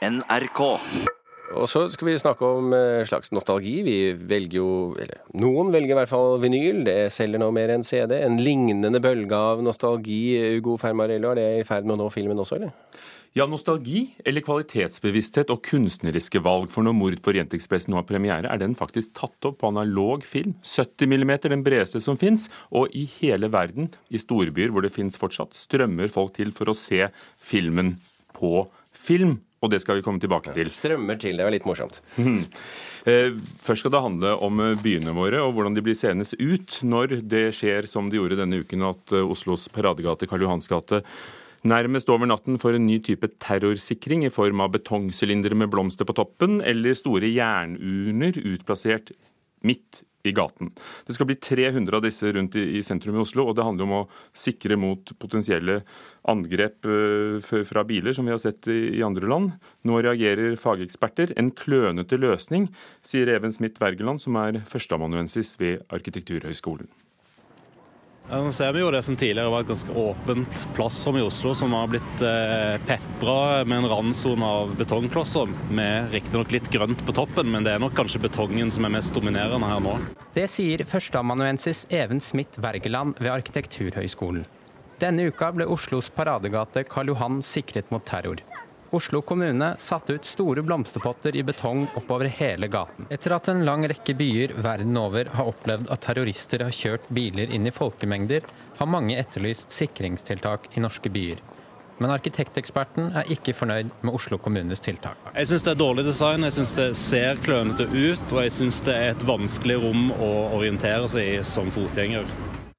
NRK. Og så skal vi snakke om en slags nostalgi. Vi velger jo Eller noen velger i hvert fall vinyl. Det selger nå mer enn CD. En lignende bølge av nostalgi, Ugo Fermarello, er det i ferd med å nå filmen også, eller? Ja, nostalgi eller kvalitetsbevissthet og kunstneriske valg for når Mord på Orientekspressen nå har premiere, er den faktisk tatt opp på analog film. 70 mm, den bredeste som fins. Og i hele verden, i storbyer hvor det fins fortsatt, strømmer folk til for å se filmen på film. Og det skal vi komme tilbake til. Strømmer til, det var litt morsomt. Eh, Først skal det handle om eh, byene våre og hvordan de blir seende ut når det skjer som det gjorde denne uken, at eh, Oslos paradegate, Karl Johans gate, nærmest over natten får en ny type terrorsikring i form av betongsylindere med blomster på toppen, eller store jernurner utplassert midt i gaten. Det skal bli 300 av disse rundt i, i sentrum i Oslo, og det handler om å sikre mot potensielle angrep uh, fra biler, som vi har sett i, i andre land. Nå reagerer fageksperter. En klønete løsning, sier Even Smith Wergeland, som er førsteamanuensis ved Arkitekturhøgskolen. Nå ser vi jo det som tidligere var et ganske åpent plassrom i Oslo, som har blitt eh, pepra med en randsone av betongklosser, med riktignok litt grønt på toppen, men det er nok kanskje betongen som er mest dominerende her nå. Det sier førsteamanuensis Even Smith Wergeland ved Arkitekturhøgskolen. Denne uka ble Oslos paradegate Karl Johan sikret mot terror. Oslo kommune satte ut store blomsterpotter i betong oppover hele gaten. Etter at en lang rekke byer verden over har opplevd at terrorister har kjørt biler inn i folkemengder, har mange etterlyst sikringstiltak i norske byer. Men arkitekteksperten er ikke fornøyd med Oslo kommunes tiltak. Jeg syns det er dårlig design, jeg syns det ser klønete ut, og jeg syns det er et vanskelig rom å orientere seg i som fotgjenger.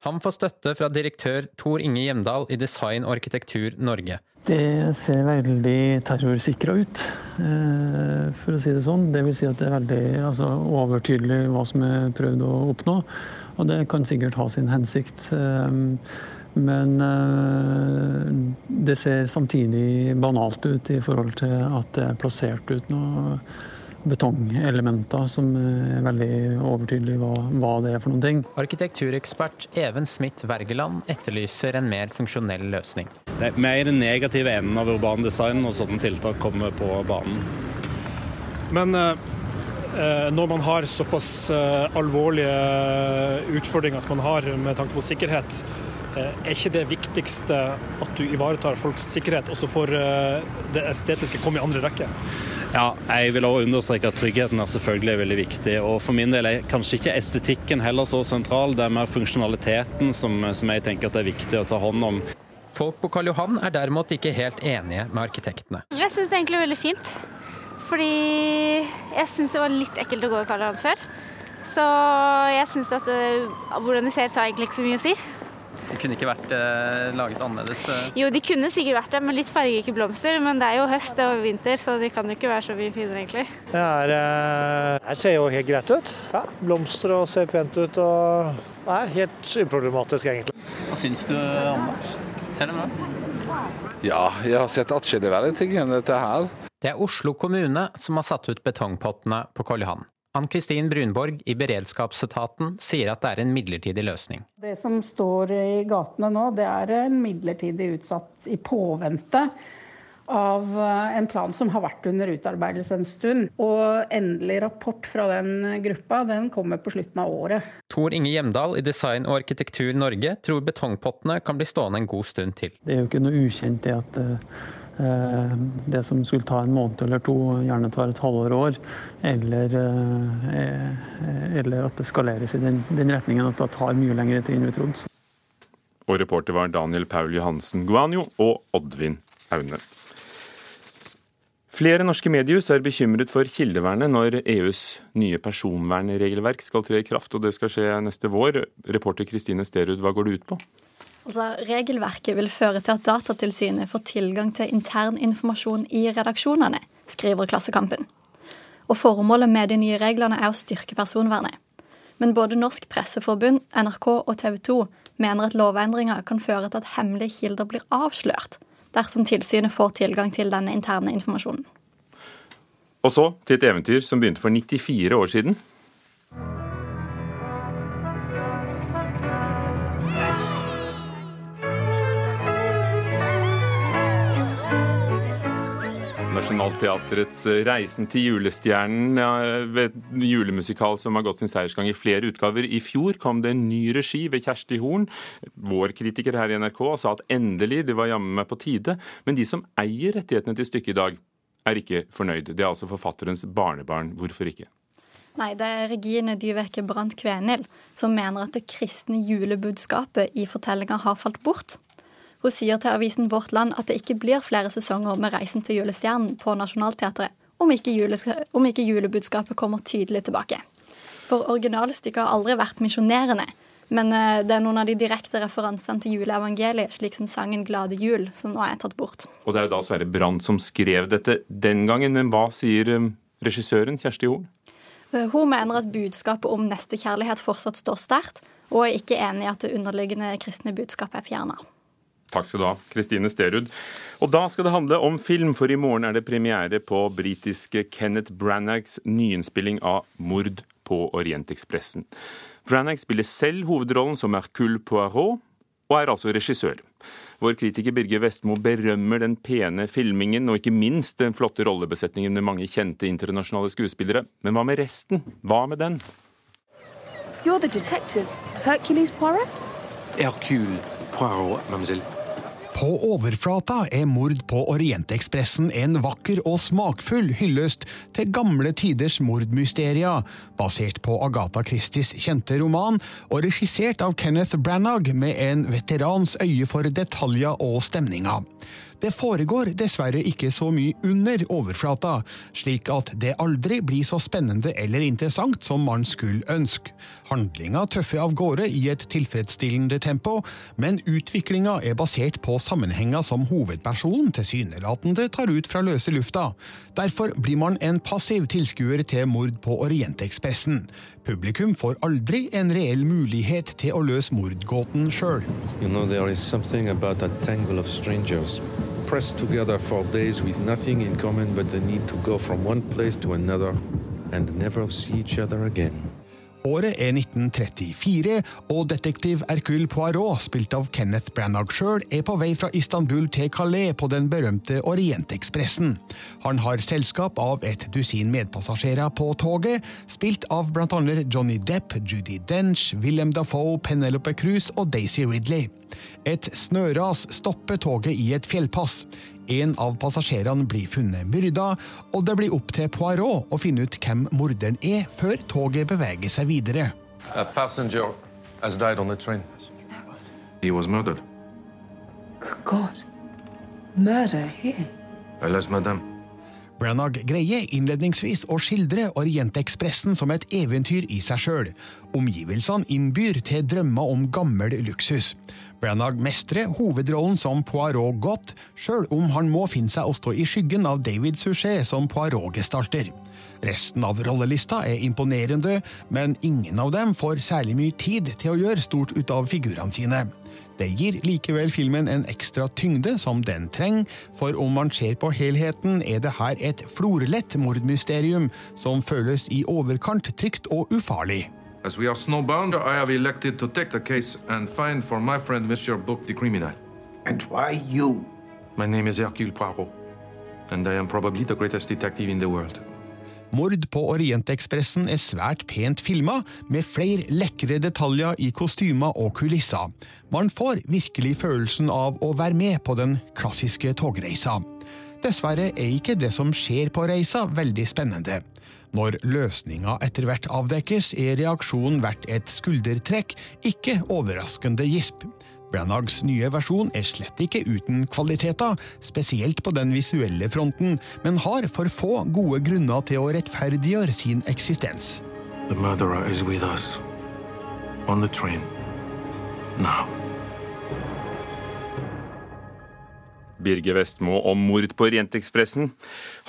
Han får støtte fra direktør Tor Inge Hjemdal i Design og arkitektur Norge. Det ser veldig terrorsikra ut, eh, for å si det sånn. Det vil si at det er veldig altså, overtydelig hva som er prøvd å oppnå. Og det kan sikkert ha sin hensikt. eh, Men eh, det ser samtidig banalt ut i forhold til at det er plassert ut noen betongelementer som er veldig overtydelig hva, hva det er for noen ting. Arkitekturekspert Even Smith Wergeland etterlyser en mer funksjonell løsning. Det er mer den negative enden av urban design når sånne tiltak kommer på banen. Men eh, eh, når man har såpass eh, alvorlige utfordringer som man har med tanke på sikkerhet, eh, er ikke det viktigste at du ivaretar folks sikkerhet, også for eh, det estetiske komme i andre rekke? Ja, jeg vil også understreke at tryggheten er selvfølgelig veldig viktig. Og for min del er kanskje ikke estetikken heller så sentral, det er mer funksjonaliteten som, som jeg tenker at det er viktig å ta hånd om. Folk på Karl Johan er derimot ikke helt enige med arkitektene. Jeg syns det er egentlig veldig fint. Fordi jeg syns det var litt ekkelt å gå i Karl Johan før. Så jeg syns at det, hvordan det ser ut, har egentlig ikke så mye å si. Det kunne ikke vært eh, laget annerledes. Jo, de kunne sikkert vært det med litt fargerike blomster, men det er jo høst og vinter, så de kan jo ikke være så mye finere, egentlig. Det er, eh, ser jo helt greit ut. Ja, blomster og ser pent ut. og er helt uproblematisk, egentlig. Hva syns du om det? Ser det bra ut? Ja, jeg har sett atskillig verre ting enn dette her. Det er Oslo kommune som har satt ut betongpottene på Karl Johan. Ann-Kristin Brunborg i beredskapsetaten sier at det er en midlertidig løsning. Det som står i gatene nå, det er en midlertidig utsatt i påvente av eh, en plan som har vært under utarbeidelse en stund. Og endelig rapport fra den gruppa den kommer på slutten av året. Tor Inge Hjemdal i Design og arkitektur Norge tror betongpottene kan bli stående en god stund til. Det er jo ikke noe ukjent det at eh, det som skulle ta en måned eller to, gjerne tar et halvår år. Eller, eh, eller at det skaleres i den, den retningen at det tar mye lengre tid enn vi trodde. Og reporter var Daniel Paul Johansen Guanio og Oddvin Aune. Flere norske mediehus er bekymret for kildevernet når EUs nye personvernregelverk skal tre i kraft, og det skal skje neste vår. Reporter Kristine Sterud, hva går det ut på? Altså, regelverket vil føre til at Datatilsynet får tilgang til intern informasjon i redaksjonene, skriver Klassekampen. Og Formålet med de nye reglene er å styrke personvernet. Men både Norsk Presseforbund, NRK og TV 2 mener at lovendringer kan føre til at hemmelige kilder blir avslørt, dersom tilsynet får tilgang til denne interne informasjonen. Og så til et eventyr som begynte for 94 år siden. Nationaltheatrets 'Reisen til julestjernen', et julemusikal som har gått sin seiersgang i flere utgaver. I fjor kom det en ny regi ved Kjersti Horn, vår kritiker her i NRK, sa at endelig, det var jammen meg på tide. Men de som eier rettighetene til stykket i dag, er ikke fornøyd. Det er altså forfatterens barnebarn. Hvorfor ikke? Nei, det er Regine Dyverke Brandt Kvenhild som mener at det kristne julebudskapet i fortellinga har falt bort. Hun sier til avisen Vårt Land at det ikke blir flere sesonger med Reisen til julestjernen på Nationaltheatret om ikke, om ikke julebudskapet kommer tydelig tilbake. For originalstykket har aldri vært misjonerende. Men eh, det er noen av de direkte referansene til juleevangeliet, slik som sangen 'Glade jul', som nå er tatt bort. Og det er jo da Sverre Brandt som skrev dette den gangen, men hva sier eh, regissøren Kjersti Horn? Eh, hun mener at budskapet om nestekjærlighet fortsatt står sterkt, og er ikke enig i at det underliggende kristne budskapet er fjerna. Takk skal du ha, Kristine Sterud. Og da skal det handle om film, for i morgen er det premiere på britiske Kenneth Branaghs nyinnspilling av 'Mord på Orientekspressen'. Branagh spiller selv hovedrollen som Hercule Poirot, og er altså regissør. Vår kritiker Birger Vestmo berømmer den pene filmingen og ikke minst den flotte rollebesetningen med mange kjente internasjonale skuespillere. Men hva med resten? Hva med den? You're the detective, Hercules Poirot? Hercule Poirot, mademoiselle. På overflata er mord på Orientekspressen en vakker og smakfull hyllest til gamle tiders mordmysterier, basert på Agatha Christies kjente roman, og regissert av Kenneth Branagh med en veterans øye for detaljer og stemninger. Det foregår dessverre ikke så mye under overflata, slik at det aldri blir så spennende eller interessant som man skulle ønske. Handlinga tøffer av gårde i et tilfredsstillende tempo, men utviklinga er basert på sammenhenger som hovedpersonen tilsynelatende tar ut fra løse lufta. Derfor blir man en passiv tilskuer til mord på Orientekspressen. Publikum får aldri en reell mulighet til å løse mordgåten sjøl. You know, pressed together for days with nothing in common but the need to go from one place to another and never see each other again. Året er 1934, og detektiv Hercule Poirot, spilt av Kenneth Branagh sjøl, er på vei fra Istanbul til Calais på den berømte Orientekspressen. Han har selskap av et dusin medpassasjerer på toget, spilt av annet Johnny Depp, Judy Dench, Willem Dafoe, Penelope Cruz og Daisy Ridley. Et snøras stopper toget i et fjellpass. En av passasjerene blir funnet myrda, og det blir opp til Poirot å finne ut hvem morderen er, før toget beveger seg videre. A passenger has died on the train. He was murdered. Good God. Murder here? Unless, madame. Branagh greier innledningsvis å skildre Orientekspressen som et eventyr i seg sjøl. Omgivelsene innbyr til drømmer om gammel luksus. Branagh mestrer hovedrollen som Poirot godt, sjøl om han må finne seg å stå i skyggen av David Suchet som Poirot-gestalter. Resten av rollelista er imponerende, men ingen av dem får særlig mye tid til å gjøre stort ut av figurene sine. Det gir likevel filmen en ekstra tyngde som den trenger, for om man ser på helheten, er det her et florlett mordmysterium som føles i overkant trygt og ufarlig. As we are snowbound, I have elected to take the case and find for my friend Monsieur Book the criminal. And why you? My name is Hercule Poirot, and I am probably the greatest detective in the world. Mord på Orientekspressen er svært pent filma, med flere lekre detaljer i kostymer og kulisser. Man får virkelig følelsen av å være med på den klassiske togreisa. Dessverre er ikke det som skjer på reisa, veldig spennende. Når løsninga etter hvert avdekkes, er reaksjonen verdt et skuldertrekk, ikke overraskende gisp. Branaghs nye versjon er slett ikke uten kvaliteter, spesielt på den visuelle fronten, men har for få gode grunner til å rettferdiggjøre sin eksistens. The murderer is with us. On the train. Now. Birger Vestmo om mord på Orientekspressen.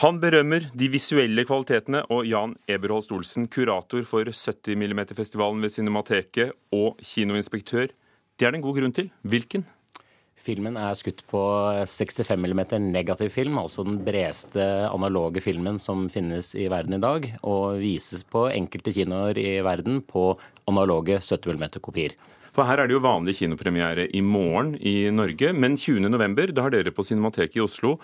Han berømmer de visuelle kvalitetene, og Jan Eberholst Olsen, kurator for 70 mm-festivalen ved Cinemateket og kinoinspektør. Det er det en god grunn til. Hvilken? Filmen er skutt på 65 mm negativ film, altså den bredeste analoge filmen som finnes i verden i dag, og vises på enkelte kinoer i verden på analoge 70 mm kopier. For her er det jo vanlig kinopremiere i morgen i Norge, men 20.11. da har dere på Cinemateket i Oslo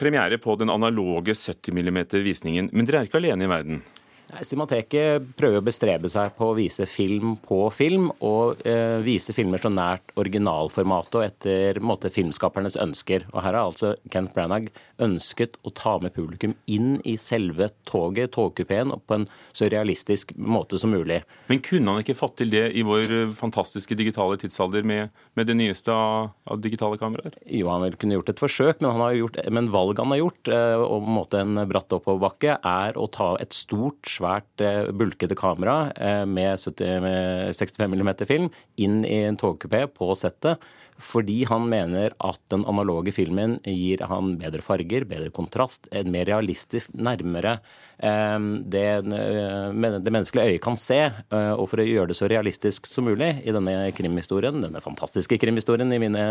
premiere på den analoge 70 mm-visningen. Men dere er ikke alene i verden? Cinemateket prøver å bestrebe seg på å vise film på film, og eh, vise filmer så nært originalformatet og etter måte, filmskapernes ønsker. Og Her har altså Kent Branagh ønsket å ta med publikum inn i selve toget, togkupeen, på en så realistisk måte som mulig. Men kunne han ikke fått til det i vår fantastiske digitale tidsalder med, med det nyeste av, av, digitale kameraer? Jo, han kunne gjort et forsøk, men, han har gjort, men valget han har gjort, eh, om en bratt oppoverbakke, er å ta et stort svært eh, bulkete kamera eh, med, 70, med 65 mm film inn i en togkupé på settet. Fordi han mener at den analoge filmen gir han bedre farger, bedre kontrast, en mer realistisk, nærmere eh, det, det menneskelige øyet kan se. Og for å gjøre det så realistisk som mulig i denne krimhistorien, denne fantastiske krimhistorien i mine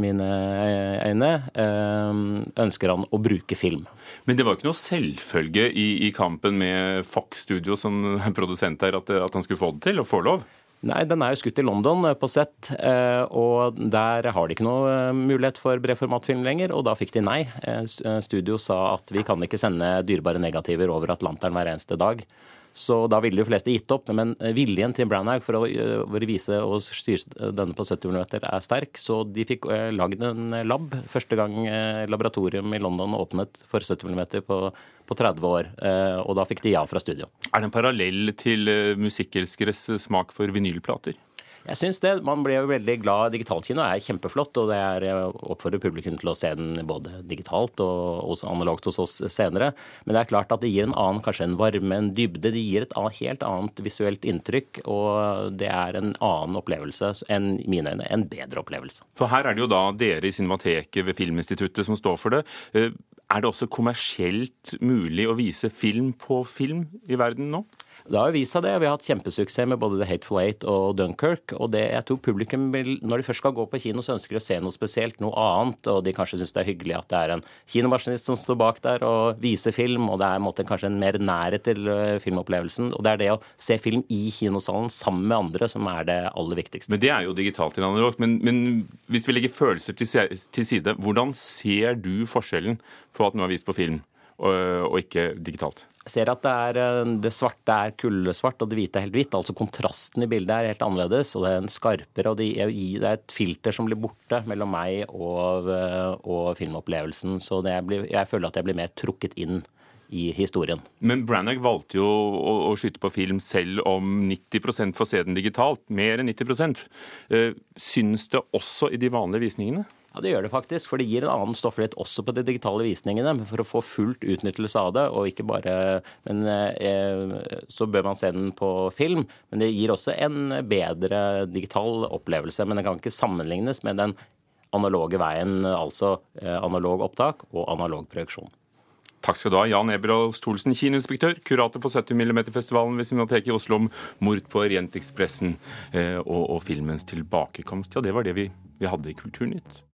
mine øyne, eh, ønsker han å bruke film. Men det var ikke noe selvfølge i, i kampen med Fox Studio som produsent her, at, at han skulle få det til, og få lov? Nei, den er jo skutt i London eh, på sett, eh, og der har de ikke noe mulighet for bredformatfilm lenger, og da fikk de nei. Studio sa at vi kan ikke sende dyrebare negativer over Atlanteren hver eneste dag. Så da ville de fleste gitt opp. Men eh, viljen til Branhaug for å, eh, vise og styre denne på 70 mm er sterk, så de fikk eh, lagd en lab. Første gang laboratorium i London åpnet for 70 mm på, på 30 år. Og da fikk de ja fra studio. Er det en parallell til musikkelskeres smak for vinylplater? Jeg synes det. Man blir jo veldig glad. Digitalkino er kjempeflott, og det er oppfordrer publikum til å se den både digitalt og også analogt hos oss senere. Men det er klart at det gir en annen, kanskje en varme, en dybde. Det gir et helt annet visuelt inntrykk, og det er en annen opplevelse enn mine øyne. En bedre opplevelse. For her er det jo da dere i Cinemateket ved Filminstituttet som står for det. Eh, er det også kommersielt mulig å vise film på film i verden nå? Det har vist seg det. Vi har hatt kjempesuksess med både The Hateful Eight og Dunkerque. Og det, jeg tror publikum vil, når de først skal gå på kino, så ønsker de å se noe spesielt, noe annet. Og de kanskje syns det er hyggelig at det er en kinomaskinist som står bak der og viser film. Og det er en måte, kanskje en mer nærhet til uh, filmopplevelsen. Og det er det å se film i kinosalen sammen med andre som er det aller viktigste. Men det er jo digitalt til analogt. Men, men hvis vi legger følelser til, til side, hvordan ser du forskjellen på at noe er vist på film? Og, ikke digitalt. Jeg ser at det, er, eh, det svarte er kullsvart og det hvite er helt hvitt. altså Kontrasten i bildet er helt annerledes, og det er en skarpere. og Det er et filter som blir borte mellom meg og, eh, og filmopplevelsen. Så blir, jeg føler at jeg blir mer trukket inn i historien. Men Branagh valgte jo å, å, skyte på film selv om 90 får se den digitalt. Mer enn 90 eh, Syns det også i de vanlige visningene? Ja, Det gjør det faktisk, for det gir en annen stofflighet også på de digitale visningene. For å få fullt utnyttelse av det, og ikke bare men, eh, Så bør man se den på film, men det gir også en bedre digital opplevelse. Men det kan ikke sammenlignes med den analoge veien, altså eh, analog opptak og analog projeksjon. Takk skal du ha, Jan Eberholz Thorsen, kinoinspektør, kurator for 70 mm-festivalen ved Cinemateket i Oslo om mord på Orientekspressen eh, og, og filmens tilbakekomst. Ja, det var det vi, vi hadde i Kulturnytt.